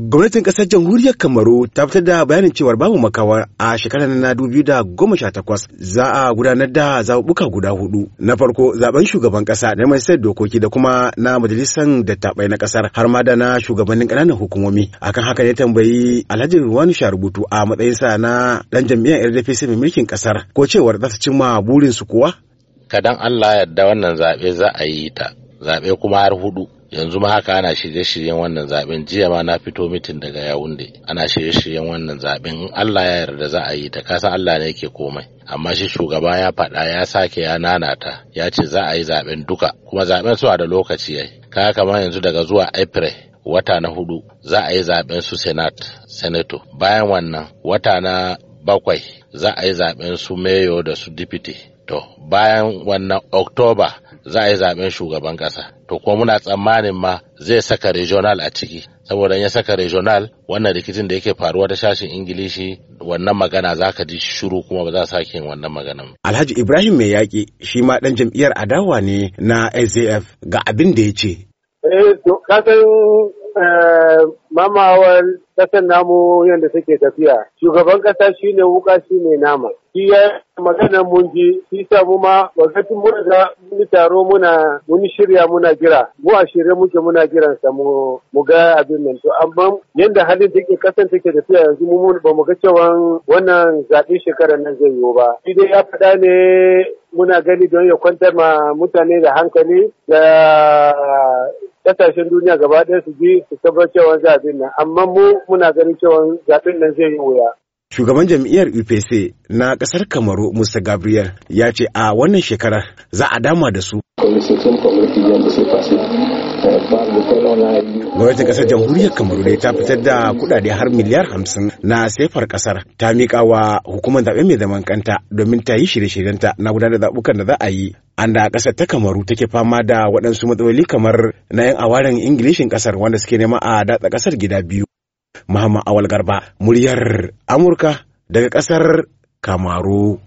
Gwamnatin ƙasar jamhuriyar Kamaru ta fitar da bayanin cewar babu makawa a shekarar na dubu da goma sha takwas za a gudanar da zaɓuɓɓuka guda huɗu. Na farko zaɓen shugaban ƙasa na majalisar dokoki da kuma na majalisar dattabai na ƙasar har ma da na shugabannin ƙananan hukumomi. Akan haka ne tambayi Alhaji Ruwanu Sharubutu a matsayinsa na ɗan jam'iyyar RDPC mai mulkin ƙasar ko cewar za su cimma burinsu kuwa? Kadan Allah yadda wannan zaɓe za a yi ta, zaɓe kuma har huɗu. Yanzu ma haka ana shirye-shiryen wannan zaɓen jiya ma na fito mitin daga yawunde. Ana shirye-shiryen wannan zaɓen Allah ya yarda za a yi ta. Kasan Allah ne yake komai. Amma shi shugaba ya faɗa ya sake ya nanata. Ya ce za a yi zaɓen duka. Kuma zaɓen su da lokaci yayi. Kaya kamar yanzu daga zuwa April wata na huɗu za a yi zaɓen su senate senator. Bayan wannan wata na bakwai za a yi zaɓen su mayo da su deputy. To bayan wannan October za a yi zaɓen shugaban kasa to kuma muna tsammanin ma zai saka regional a ciki. Saboda ya saka regional wannan rikicin da yake faruwa ta shashin ingilishi wannan magana za ka ji shiru kuma ba za a sake wannan magana alhaji ibrahim mai yaƙi shi ma ɗan jam'iyyar adawa ne na saf ga abin da ya ce. Eh to kasan mamawar ƙasar namu yadda take tafiya. Shugaban kasa shine wuka shine nama. Shi ya magana mun ji shi sa mu ma wakati mun ga mun taro muna mun shirya muna jira. Mu a shirye muke muna jiran sa mu mu ga abin nan. To amma yanda halin take kasan take tafiya yanzu mu ba mu ga cewa wannan zaɓen shekarar nan zai yiwu ba. Shi dai ya faɗa ne muna gani don ya kwantar ma mutane da hankali da ƙasashen duniya gaba ɗaya su ji su tabbatar cewa zaɓen nan. Amma mu muna ganin cewa zaɓen nan zai yi wuya. Shugaban jam'iyyar UPC na ƙasar Kamaru Musa Gabriel ya ce a wannan shekarar za a dama da su. Gwamnatin ƙasar jamhuriyar Kamaru dai ta fitar da kuɗaɗe har miliyar hamsin na sefar ƙasar ta miƙa wa hukumar zaɓe mai zaman kanta domin ta yi shirye-shiryenta na gudanar da zaɓukan da za a yi. An da ƙasar ta Kamaru take fama da waɗansu matsaloli kamar na 'yan awaren Ingilishin ƙasar wanda suke nema a datsa ƙasar gida biyu. Muhammad Awal Garba, muryar Amurka daga ƙasar Kamaru.